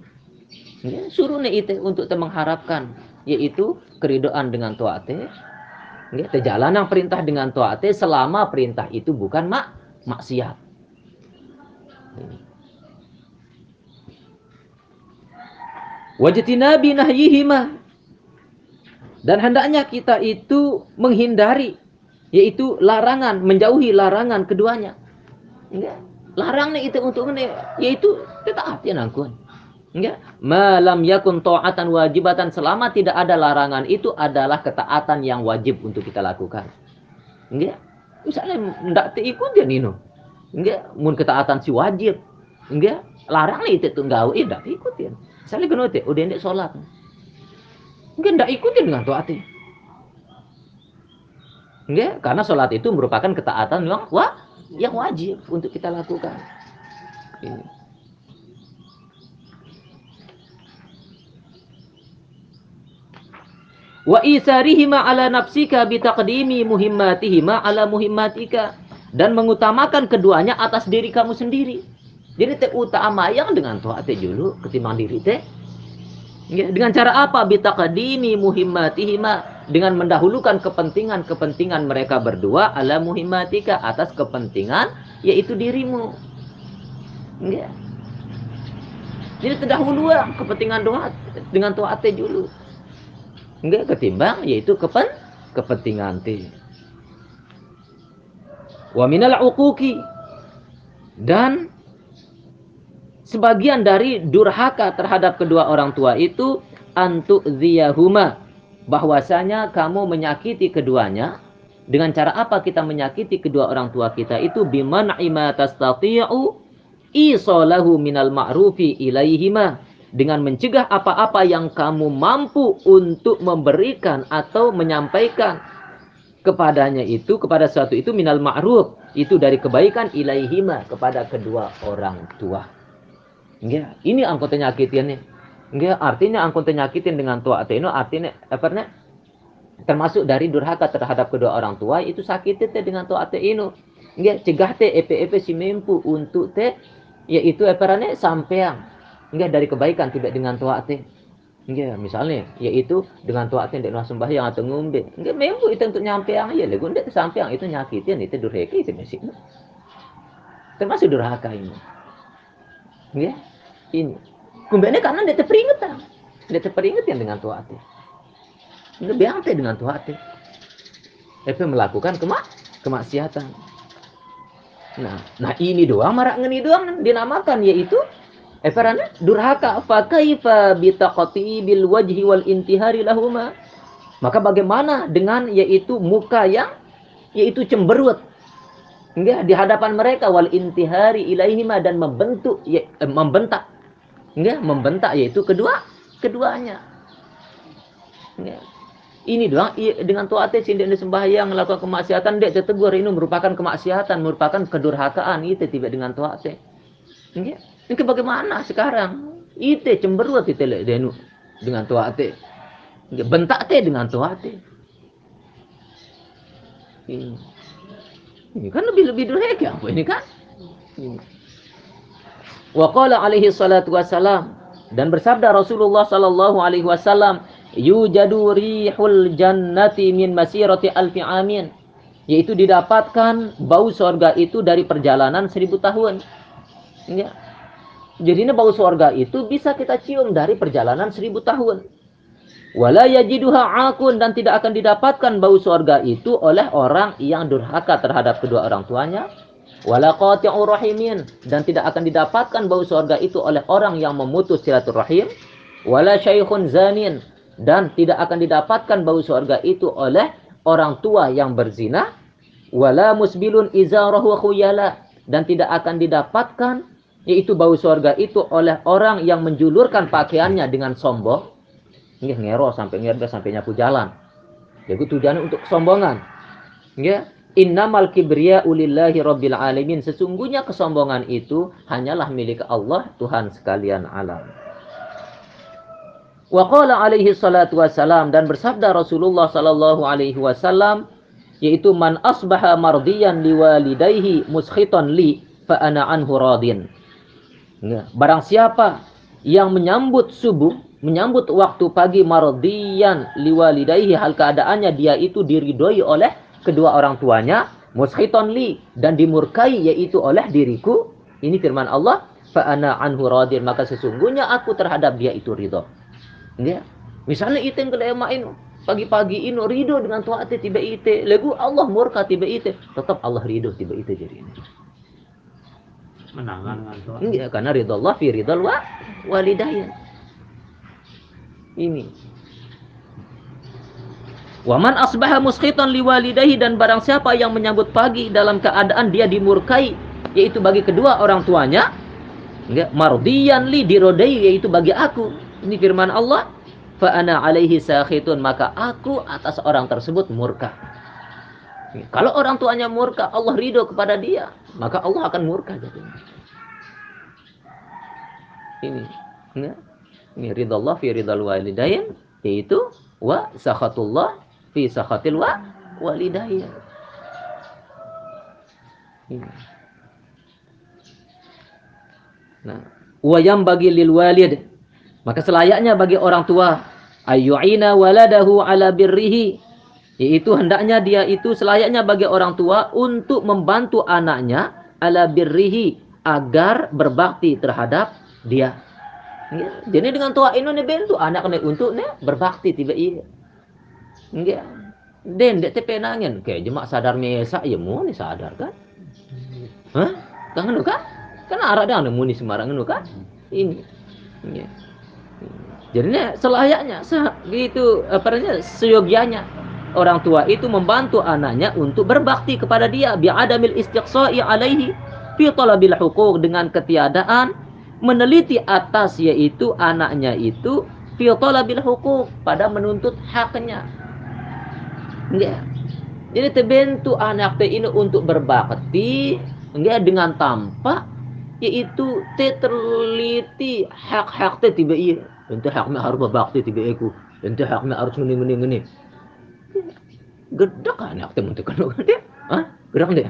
S1: Ya, suruh itu untuk mengharapkan yaitu keridoan dengan tuate. Ya, terjalan yang perintah dengan tuate selama perintah itu bukan mak maksiat. Wajtinabi nahyihima dan hendaknya kita itu menghindari yaitu larangan menjauhi larangan keduanya Enggak. Larang nih itu untuk ini yaitu ya nangkun. Enggak. Malam yakun ta'atan wajibatan selama tidak ada larangan itu adalah ketaatan yang wajib untuk kita lakukan. Enggak. Misalnya ndak ya nino. Enggak, mun ketaatan si wajib. Enggak. Larang nih itu tunggau eh ndak ikutin. Misalnya kena teh udah ndak sholat. Enggak ndak ikutin dengan taat. Enggak, karena sholat itu merupakan ketaatan yang wah yang wajib untuk kita lakukan. Ini. Wa isarihima ala nafsika bitaqdimi muhimmatihima ala muhimmatika dan mengutamakan keduanya atas diri kamu sendiri. Jadi teh utama yang dengan taat dulu ketimbang diri teh. Ya, dengan cara apa? Bitaqdimi muhimmatihima dengan mendahulukan kepentingan-kepentingan mereka berdua ala muhimmatika atas kepentingan yaitu dirimu. Enggak. Jadi terdahuluan kepentingan doa dengan doa teh dulu. Enggak ketimbang yaitu kepen kepentingan teh. Wa minal uquqi. Dan sebagian dari durhaka terhadap kedua orang tua itu antu ziyahuma bahwasanya kamu menyakiti keduanya. Dengan cara apa kita menyakiti kedua orang tua kita itu? Biman ima tastati'u isalahu minal ma'rufi ilaihima dengan mencegah apa-apa yang kamu mampu untuk memberikan atau menyampaikan kepadanya itu kepada suatu itu minal ma'ruf itu dari kebaikan ilaihima kepada kedua orang tua. Ya, ini angkotnya nyakitinnya. Nggak, artinya angkun tenyakitin dengan tua ateno artinya apa termasuk dari durhaka terhadap kedua orang tua itu sakit teh dengan tua ateno. Nggak, cegah teh EP-EP si mampu untuk teh yaitu apa sampeang. Nggak dari kebaikan tidak dengan tua teh. Nggak, misalnya yaitu dengan tua teh tidak sembahyang atau ngombe. Nggak mampu itu untuk nyampeang ya lego ndak sampeang itu nyakitin itu durhaka itu masih. Termasuk durhaka ini. Nggak, ini Kumbene karena dia terperingetan. Dia terperingetan dengan tua hati. Dia biangte dengan tua hati. Epe melakukan kemak kemaksiatan. Nah, nah ini doang marak ngeni doang dinamakan yaitu Eh parane durhaka? Fa kaifa bi bil wajhi wal intihari lahuma. Maka bagaimana dengan yaitu muka yang yaitu cemberut? Enggak di hadapan mereka wal intihari ilaihima dan membentuk ya, eh, membentak. Enggak membentak yaitu kedua keduanya. Enggak. Ini doang dengan tuate sindik sembahyang melakukan kemaksiatan dek tegur ini merupakan kemaksiatan merupakan kedurhakaan itu tiba dengan tuate enggak ini bagaimana sekarang? Itu cemberut itu denu dengan tuate bentak teh dengan tuate ini ini kan lebih lebih durhaka apa ini kan? Ini wa qala alaihi salatu wassalam. Dan bersabda Rasulullah sallallahu alaihi wasallam yujadu rihul jannati min masirati alfi amin. Yaitu didapatkan bau surga itu dari perjalanan seribu tahun. Ya. Jadi ini bau surga itu bisa kita cium dari perjalanan seribu tahun. Wala yajiduha akun dan tidak akan didapatkan bau surga itu oleh orang yang durhaka terhadap kedua orang tuanya. Wala rahimin dan tidak akan didapatkan bau surga itu oleh orang yang memutus silaturahim. Wala syaikhun zanin dan tidak akan didapatkan bau surga itu oleh orang tua yang berzina. Wala musbilun izarahu khuyala dan tidak akan didapatkan yaitu bau surga itu oleh orang yang menjulurkan pakaiannya dengan sombong Nggih ngero sampai ngerda sampai nyapu jalan. Jadi tujuannya untuk kesombongan. Nggih, innamal kibriya ulillahi rabbil alamin. Sesungguhnya kesombongan itu hanyalah milik Allah Tuhan sekalian alam. Wa qala alaihi salatu wassalam dan bersabda Rasulullah sallallahu alaihi wasallam yaitu man asbaha mardiyan liwalidayhi muskhitan li fa ana anhu radin. Barang siapa yang menyambut subuh menyambut waktu pagi mardiyan liwalidayhi hal keadaannya dia itu diridhoi oleh kedua orang tuanya mushiton li dan dimurkai yaitu oleh diriku ini firman Allah fa ana anhu radin maka sesungguhnya aku terhadap dia itu ridho. Ya misalnya itu yang kelema ini pagi-pagi ini ridho dengan tuate tiba ite lagu Allah murka tiba ite tetap Allah ridho tiba ite jadi ini
S2: menangan
S1: Iya, karena ridho Allah fi ridho wa walidain ini. Waman asbaha muskhitan liwalidahi dan barang siapa yang menyambut pagi dalam keadaan dia dimurkai yaitu bagi kedua orang tuanya enggak mardiyan li dirodai yaitu bagi aku. Ini firman Allah fa ana alaihi sakhitun maka aku atas orang tersebut murka kalau orang tuanya murka Allah ridho kepada dia maka Allah akan murka jadi ini enggak ini ridallah fi ridal walidain yaitu wa sakhatullah fi sakhatil wa walidain. Nah, wa yang bagi lil walid maka selayaknya bagi orang tua ayyu'ina waladahu ala birrihi yaitu hendaknya dia itu selayaknya bagi orang tua untuk membantu anaknya ala birrihi agar berbakti terhadap dia. Jadi dengan tua ini nih bentu anak nih untuk nih berbakti tiba iya. Enggak. Den dek tepe nangin kayak jemak sadar mesa ya mau nih sadar kan? Hah? Kangen kan? Kan arah dah nemu nih sembarangan kan? Ini. Ya. Jadi nih selayaknya gitu apa namanya seyogianya orang tua itu membantu anaknya untuk berbakti kepada dia bi'adamil istiqsa'i alaihi fi talabil huquq dengan ketiadaan meneliti atas yaitu anaknya itu fi talabil huquq pada menuntut haknya. Ya. Jadi terbentuk anak teh ini untuk berbakti enggak dengan tanpa yaitu te terliti hak-hak teh tiba iya. Ente haknya harus berbakti tiba aku. Ente haknya harus ngene ngene ngene. Gedak anak teh mun kan dia. Hah? Gedak deh.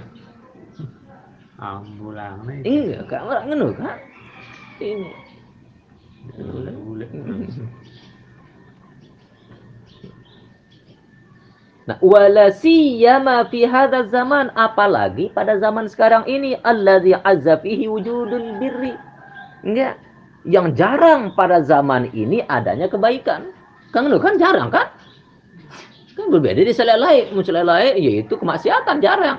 S2: Ambulang nih.
S1: Iya, kan orang ngono kan ini Nah, wala siyama fi hadzal zaman apalagi pada zaman sekarang ini allazi azza fihi wujudul birri. Enggak. Yang jarang pada zaman ini adanya kebaikan. Kan lu kan jarang kan? Kan berbeda di selelai, selelai yaitu kemaksiatan jarang.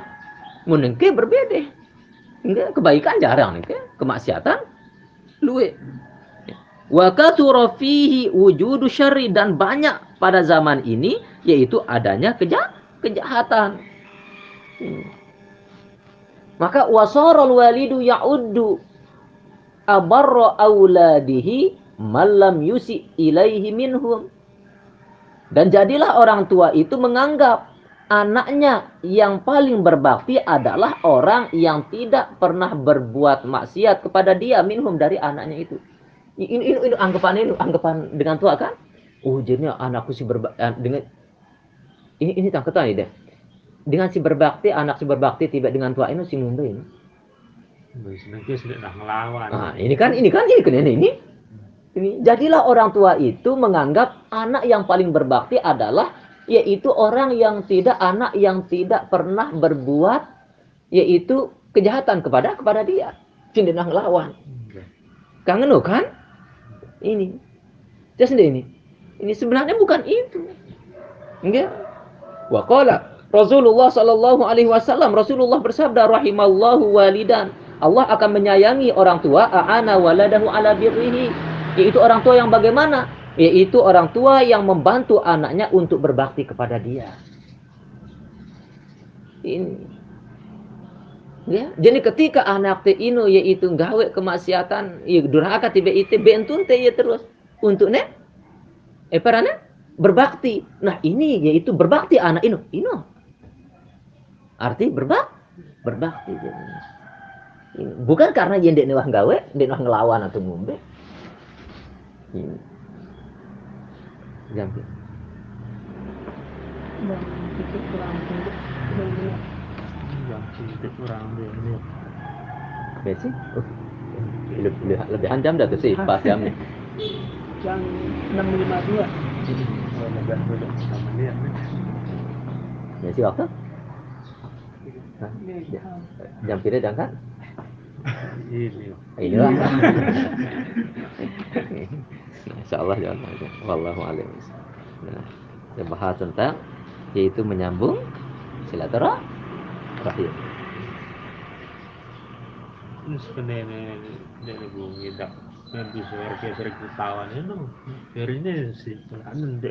S1: Menengke berbeda. Enggak, kebaikan jarang nih, kemaksiatan luwe wa kathura fihi wujudu syarri dan banyak pada zaman ini yaitu adanya keja kejahatan hmm. maka wasaral walidu ya'uddu abarra auladihi malam yusi ilaihi minhum dan jadilah orang tua itu menganggap anaknya yang paling berbakti adalah orang yang tidak pernah berbuat maksiat kepada dia minhum dari anaknya itu. Ini, ini, ini anggapan ini anggapan dengan tua kan? Oh jadinya anakku si berbakti eh, dengan ini ini tangkatan ini deh. Dengan si berbakti anak si berbakti tiba dengan tua ini si mumbai ini. Nah, ini kan ini kan ini kan ini ini. Ini jadilah orang tua itu menganggap anak yang paling berbakti adalah yaitu orang yang tidak anak yang tidak pernah berbuat yaitu kejahatan kepada kepada dia. Cinta ngelawan. Kangen lo kan? Ini. Dia sendiri ini. Ini sebenarnya bukan itu. Enggak. Waqala Rasulullah sallallahu alaihi wasallam Rasulullah bersabda rahimallahu walidan. Allah akan menyayangi orang tua aana waladahu ala birrihi yaitu orang tua yang bagaimana yaitu orang tua yang membantu anaknya untuk berbakti kepada dia. Ini. Ya, jadi ketika anak te ino yaitu gawe kemaksiatan, ya durhaka tiba itu bentun te ya terus untuk ne eh parane berbakti. Nah, ini yaitu berbakti anak ino, ino. Arti berbak berbakti. Bukan karena yang dek gawe, dek ngelawan atau ngombe. Ini ganti.
S3: Dan itu kurang untuk
S2: yang kurang dia
S1: Messi oh, lebih, lebih, jam dah tuh sih. Pas jamnya
S3: yang 652
S1: Messi waktu. Hah? jam. Pilih dan kan
S2: ini.
S1: Ini lah Insya Allah jangan Wallahu alim. Nah, kita bahas tentang yaitu menyambung silaturahim.
S2: Kenene dari bumi dak nanti suara kayak ketahuan itu, dari ini sih, kan